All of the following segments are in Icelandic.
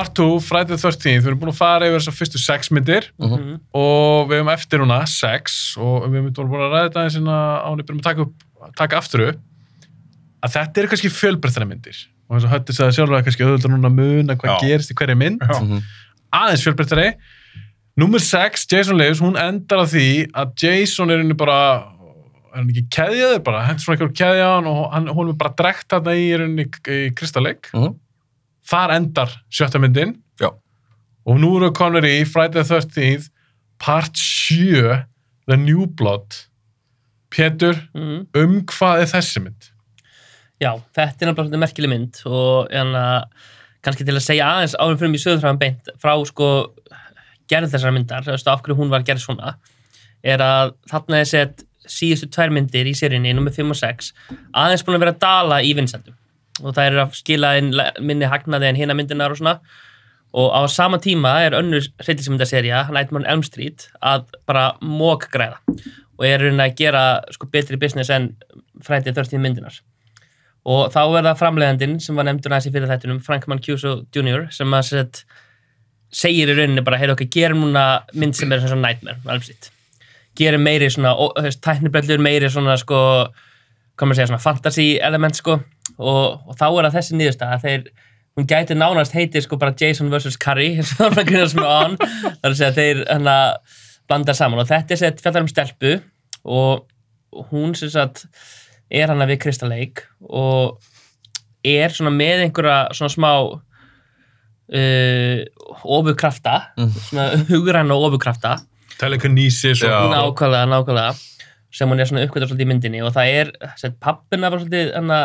part 2, Friday the 13th, við erum búin að fara yfir þessar fyrstu sex myndir Mhm. og við hefum eftir núna sex og við hefum búin að ræða þetta eins og ánum byrjum að taka, upp, taka aftur upp að þetta eru kannski fjölbreyttari myndir og eins og hötti sagði sjálfur að kannski auðvitað núna að muna hvað Já. gerist í hverju mynd Já. Mhm. aðeins fjölbreyttari Númer 6, Jason Lives, hún endar á því að Jason er henni bara er hann ekki keðjaður bara, hendur svona eitthvað keðja á hann og hann, hún er bara drekt þarna í henni í Kristalleik Mhm. Þar endar sjötta myndin Já. og nú eru konur í Friday the 13th part 7 The New Blood Pétur, Mhm. um hvað er þessi mynd? Já, þetta er náttúrulega merkileg mynd og hérna, kannski til að segja aðeins árum fyrir mig sögurþráðan beint frá sko gerð þessar myndar, þú veist af hverju hún var gerð svona, er að þarna er sett síðustu tvær myndir í serinni, nummer 5 og 6, aðeins búin að vera að dala í vinsendum og það er að skila inn minni hagnaði en hina myndinar og svona. Og á sama tíma er önnur hryllismyndaserja, Nightmare on Elm Street, að bara mók græða og er raunin að gera sko betri business en Friday 13 myndinar og þá er það framleiðandinn sem var nefndur aðeins í fyrir þættunum, Frank Mancuso Jr. sem að set, segir í rauninni bara, heyrðu okkur, gerum núna mynd sem er svona Nightmare, alveg sitt gerum meiri svona, tæknibrellur meiri svona sko, hvað maður segja, svona fantasy element sko og, og þá er það þessi niðurstað að þeir hún gæti nánast heitið sko bara Jason vs. Curry eins og það að er að segja að þeir hana blandar saman og þetta er sett fjallar um stelpu og hún sem sagt er hana við Crystal Lake og er svona með einhverja svona smá uh, ofurkrafta Mm. svona hugræna ofurkrafta Telekinesis Já. og nákvæmlega, nákvæmlega sem hún er svona uppkvæmdur svolítið í myndinni og það er, sett pappina var svolítið hana,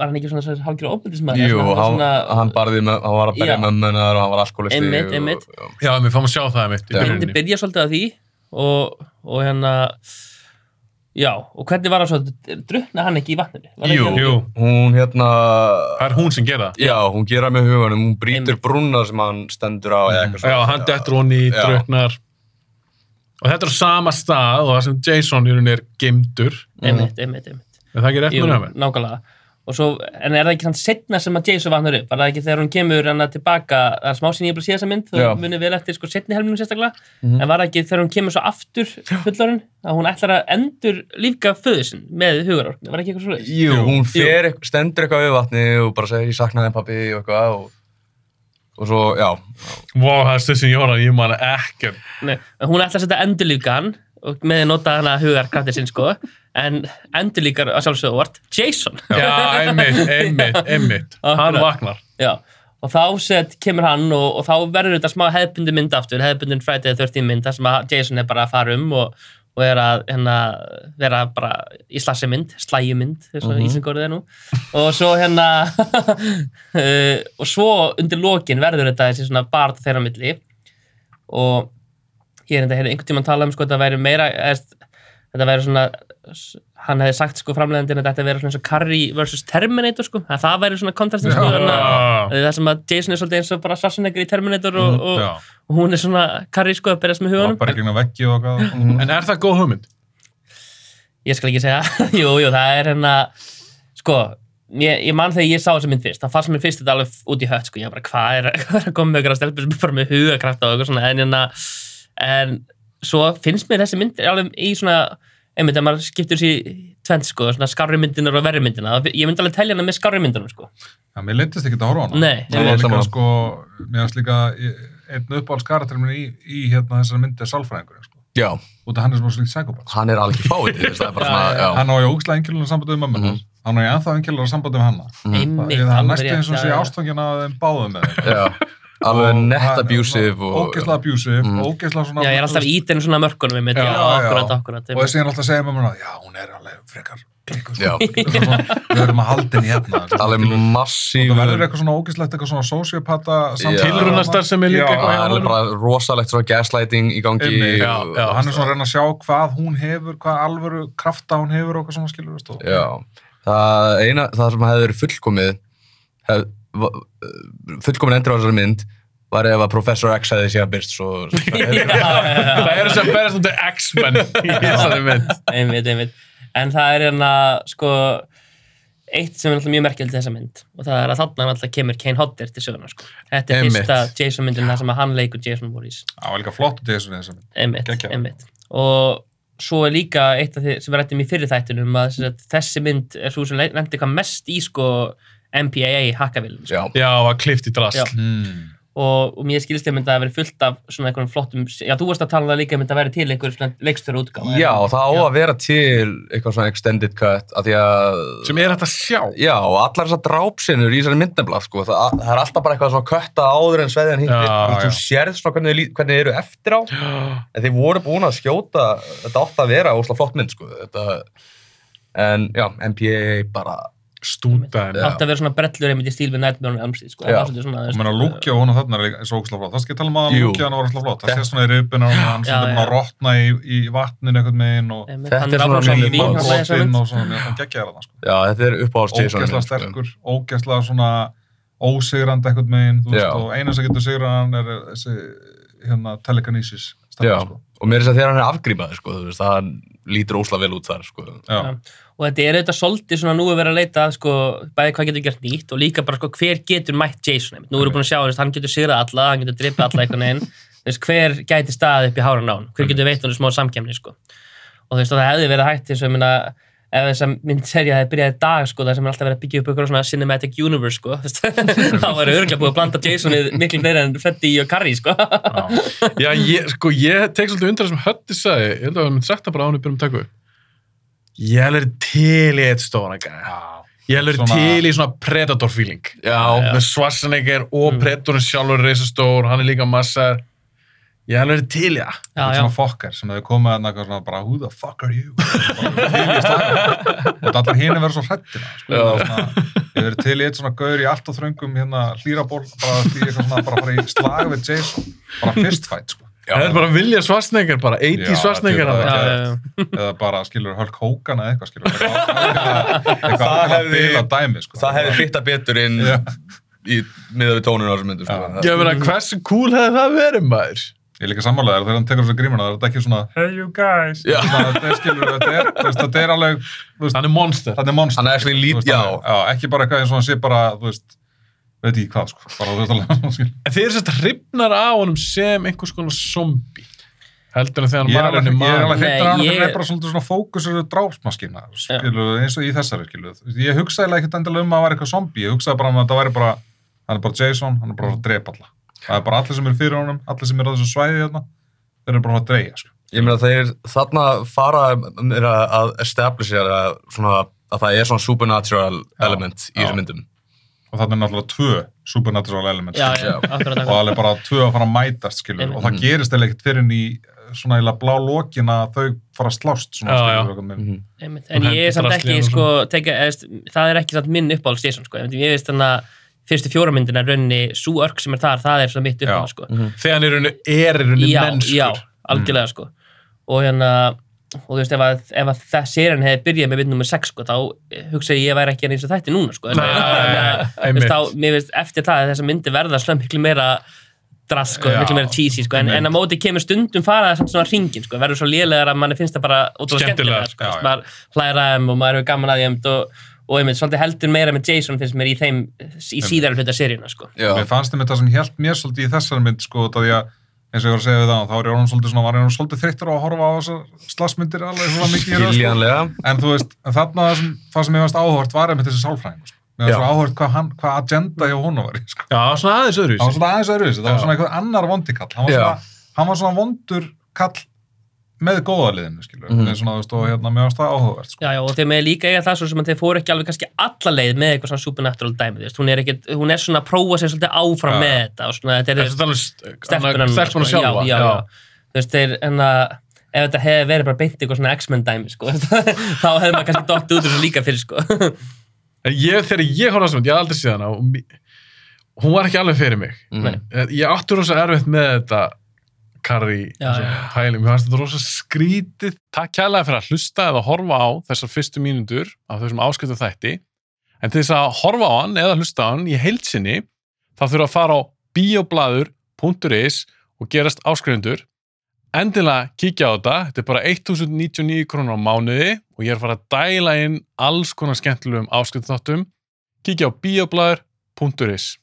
var hann ekki svona, svona hálfgjör óbyrðismæður Jú, hann, hann barði með, hann var að berja mömmunar og hann var alkoholisti Einmitt, og- einmitt. já. Já, við fáum að sjá það mitt í Já. myndi byrjuninni. byrja svolítið að því og, og hérna já, og hvernig var það svo drukna hann ekki í vatninu? Jú, Jú, hún hérna það er hún sem gera það. Já, hún gera með huganum, hún brýtur Einmitt. brúnar sem hann stendur á eða eitthvað Já, hann dettur hún í Já. draugnar og þetta er á sama stað og það sem Jason í rauninni er geimdur einmitt, einmitt, einmitt er það ekki rétt Jú, með nefnir? nákvæmlega og svo, en er það ekki þannig setna sem að Jason vatnar upp, var það ekki þegar hún kemur hann tilbaka, það er smá sinni ég bara sé þessa mynd þá munið vel eftir sko setni helminum sérstaklega. Mhm. en var það ekki þegar hún kemur svo aftur fullorinn, að hún ætlar að endur lífga föðusinn með hugarorkni, var ekki eitthvað svo Jú, hún fer, stendur eitthvað við vatni og bara segir ég saknaði pappi og eitthvað og, og svo, já. Vá, það er stuð sem að ég man ekki Nei, en hún ætlar að setja endurlífga hann og með að nota hana hugarkraftið sinn sko en endurlíkar að sjálfsögðu vart Jason. Já, einmitt, einmitt, einmitt. Hann vaknar. Já, og þá set, kemur hann og, og þá verður þetta smá hefbundi mynd aftur, hefbundin Friday the 13 mynd, þar sem að Jason er bara að fara um og, og er að hérna, vera bara í slassi mynd, slæju mynd, þess að Mhm. Ísingórið er nú. Og svo hérna, uh, og svo undir lokin verður þetta þessi svona barð þeirra milli. Og ég er enda að einhvern tímann tala um sko, þetta væri meira, eða, þetta væri svona, hann hefði sagt sko framleiðandinn að þetta væri svona eins og Carrie vs. Terminator sko, að það væri svona kontrastin sko, að Já, Það sem að Jason er svolítið eins og bara Schwarzenegger í Terminator og, og, Já, og hún er svona Carrie sko að berjast með hugunum. bara ekki inn á veggi og eitthvað. En er það góð hugmynd? Ég skal ekki segja. jú, jú, það er hérna, sko, ég, ég man þegar ég sá þessa mynd fyrst, það fannst mér fyrst þetta alveg út í hött, sko, ég bara, hvað er, hvað er að koma með ykkur að stelpur sem bara með hugakraft og eitthvað svona, en hérna, en svo finnst mér þessi mynd alveg í svona, einmitt, ef maður skiptur sér í tvend, sko, svona skarri myndinar og verri myndina, ég myndi alveg telja hana með skarri myndunum, sko. Já, mér leyndist ekki að horfa á hana. Nei, Það var líka sko, mér finnst líka einn uppáhalds karakter minn í, í hérna þessari myndi er sálfræðingurinn, sko. Já, Út af hann er svona svolítið psykopat. hann er alveg fáið til þess, það er bara svona, já, já. Hann á í ógislega engilunar sambandi við mömmu Mhm. Hann á í ennþá engilunar sambandi við hanna. Einmitt, Það er næstu eins og sé já. ástfangin að þeim báðum með þeim. Alveg nett abusive og... Ógislega abusive, Mhm. ógislega svona... Já, ég er alltaf í þenni svona mörkunum við mitt, Já, já, akkurat, akkurat. Og þessi er alltaf að segja með mér já, hún er alveg frekar við verðum að halda henni hérna. Alveg Og massíf... það verður eitthvað svona ógislegt, eitthvað svona sociopata Já. Tilraunastar sem er líka er honum. bara rosalegt svona gaslighting í gangi. Hann er svona að reyna að sjá hvað hún hefur, hvað alvöru krafta hún hefur og hvað svona skilur það eina, það sem hefði verið fullkomið, fullkomin endur á þessari mynd, var ef að Professor X hefði síðan byrst svo... Það eru sem berðast út af X-Men í þessari mynd einmitt, einmitt. En það er hérna, sko, eitt sem er alltaf mjög merkjöld þessa mynd og það er að þarna alltaf kemur Kane Hodder til söguna sko. þetta er Einmitt. fyrsta Jason myndin þar sem að hann leikur Jason Voorhees Það var líka flott út í þessu þessum. einmitt, Geggjað. einmitt. og svo er líka eitt af því sem við rættum í fyrir þættinum að þessi mynd er svo sem lendi hvað mest í sko MPAA hakkavillin sko. Já, Já, var klift í drast. Já. Mm. og, og mér skilst ég myndi að það veri fullt af svona einhverjum flottum, já þú varst að tala um það líka myndi að veri til einhver svona leikstöru útgáfa já það á að vera til eitthvað svona extended cut af því að Sem er hægt að sjá. Já, og allar þessar drápsinnur í þessari myndnefla, sko, það, það er alltaf bara eitthvað svona kötta áður en sveðjan hittir. Já, Þú, já. sérð svona hvernig, hvernig þið eru eftir á, en þeir voru búin að skjóta, þetta átt að vera ósla flott mynd, sko, þetta, en já, MPA bara, Stúta átt að vera svona brellur einmitt í stíl við Nightmare on Elm Street sko. Það svolítið svona, Og mér að lúkja og þarna er er svo ógæslega flott. Það skal ég tala um að lúkja hann var ógæslega flott. Það sé svona í ripina og hann svona búin að rotna í, í vatninu einhvern veginn og Einmitt, Þetta er er svona áfram mín svona hann og svona, geggja þarna sko. já, þetta er uppáhalds Jason. Ógæslega sko. sterkur, ógæslega svona ósigrandi einhvern veginn, þú veist, og eina sem getur sigrað hann er þessi, hérna. Og að hann það þar, þetta er auðvitað svolítið svona nú að vera að leita að sko, bæði hvað getur gert nýtt og líka bara sko, hver getur mætt Jason einmitt. nú erum við búin að sjá, veist, hann getur sigrað alla hann getur drippið alla Þú veist, hver gæti staðið upp í háran á hann hver getur veitt hann smá samkemni sko. og þú veist, og það hefði verið hægt eins og ég meina ef þess að mynd serja hefði byrjað í dag sko, það sem er alltaf verið að byggja upp eitthvað svona cinematic universe sko, þá var örgulega búið að blanda Jasonið miklu meira en Freddy og Carrie sko. Já, ég, sko, ég tek svolítið undir það sem Hötti sagði, ég held að við myndum sagt það bara á hann í byrjum tökku. Ég að til í eitt stóna gæja. Ég að Svona- til í svona Predator feeling. Já, Með Schwarzenegger og Mm. Predatorinn sjálfur er reisastór, hann er líka massar. Ég held að til í það. já, Þetta er já, svona fokkar sem hefur komið að eitthvað svona bara who the fuck are you og allar hinn verður svo hrættina sko. Já. Ég verður til í eitt svona gaur í allt og þröngum hérna hlýraból bara í eitthvað svona bara fara í slag við Jason bara fist fight sko. Það er bara að vilja Schwarzenegger, bara 80 Já, Schwarzenegger. þetta er þarna. já, bara- já, já. eða bara skilur Hulk Hogan eða eitthvað skilur eitthvað Það hefði- sko. það hefði fitta betur inn Já. í miða við tónun á þessum myndu, sko. Já. Ég meina, hversu cool hefði það verið, maður? ég er líka sammálaður þegar hann tekur þessu grímuna það er þetta ekki svona hey you guys þetta er skilur þetta þú veist, þetta alveg Hann er monster. er er ekki bara eitthvað eins og hann sé bara, þú veist, veit ekki hvað, sko, bara, veist, alveg, skil. En þeir eru sérst hrifnar á honum sem einhvers konar zombi. Heldur en þegar Ég er hann var henni ég er alveg maður. hreittur á hann, Nei, hann ég- er bara svolítið svona fókusur drápsmaskina, skilu, eins og í þessari, skilu. Ég hugsaði ekkert endilega um að það væri eitthvað zombi, ég hugsaði bara um að það væri bara, hann er bara Jason, hann er bara að drepa alla. Það er bara allir sem eru fyrir honum, allir sem eru á þessu svæði þarna, þeir eru bara að dreja, sko. Ég meina þeir þarna fara er að að establisha að, svona, að það er svona supernatural Já, element í já. þessum myndum. Og þannig er náttúrulega tvö supernatural element, já, já, akkurat, og akkurat. alveg bara tvö að fara að mætast skilur, Einmitt. og það gerist eða ekkert fyrir í svona eða blá lokin að þau fara að slást svona, Já, skilur, Mhm. Einmitt. En Og ég er samt ekki, sko, teka, eðst, það er ekki samt minn uppáhalds Jason, sko. Ég veist þannig að fyrstu fjóramyndin er rauninni, svo örk sem er þar, það er svona mitt uppáhald, sko. Þegar hann er í rauninni, er í rauninni Já, mennskur. algjörlega, sko. Og hérna, og þú veist, ef að, ef að það serien hefði byrjað með mynd nummer 6, sko, þá hugsa ég ég væri ekki eins og þætti núna, sko. Nei, að, þú einmitt. veist, þá, mér veist, eftir það, þessar myndir verða svona miklu meira drass, sko, Já, miklu meira cheesy, sko, en, en að móti kemur stundum fara það svona hringin, sko, verður svo lélegar að manni finnst það bara ótrúlega skemmtilega, sko, maður hlæra þeim og maður hefur gaman að þeim og, og einmitt, svolítið heldur meira með Jason finnst mér í þeim, í síðar hluta seríuna, sko. Já. mér fannst þeim þetta sem hjælt mér svolítið í þessari mynd sko, af því að eins og ég var að segja við það, þá er orðin svolítið svona, var orðin svolítið þreyttur á að horfa á þessar slagsmyndir alveg svona mikið. Skiljanlega. en þú veist, en þarna það sem, það sem ég varst áhört var einmitt þessi sálfræðing sko. var svo áhört hvað, hann, hvað agenda hjá honum var í, sko. Já, svona aðeins öðru. það var svona aðeins öðruvísi, það var svona einhver annar vondikall hann var Já. svona, hann var svona vondur kall með góða liðinu skilur, mm svona, þú veist, og hérna, varst það áhugavert sko. Já, já, og þeir með líka eiga það svo sem að þeir fóru ekki alveg kannski alla leið með eitthvað svona supernatural dæmi, þú veist, hún er ekki, hún er svona að prófa sér svolítið áfram Já. með þetta og svona, þetta er Þetta er alveg stelpunar stelpuna sko, sjálfa. já, já, já. þú veist, þeir, en að ef þetta hefði verið bara beint eitthvað svona X-Men dæmi, sko, þá hefði maður kannski dottið út úr þessu líka fyrir, sko ég, þegar ég á þessum, ég hún var ekki alveg fyrir mig. Mhm. Ég átti rosa erfitt með þetta Já. pæling, mér fannst þetta rosa skrítið. Takk kærlega fyrir að hlusta eða horfa á þessar fyrstu mínútur af þessum áskiptu þætti. En til þess að horfa á hann eða hlusta á hann í heilsinni, þá þurfa að fara á bioblaður.is og gerast áskrifundur. endilega kíkja á þetta, þetta er bara 1099 krónur á mánuði og ég er að fara að dæla inn alls konar skemmtilegum áskiptþáttum kíkja á bioblæður.is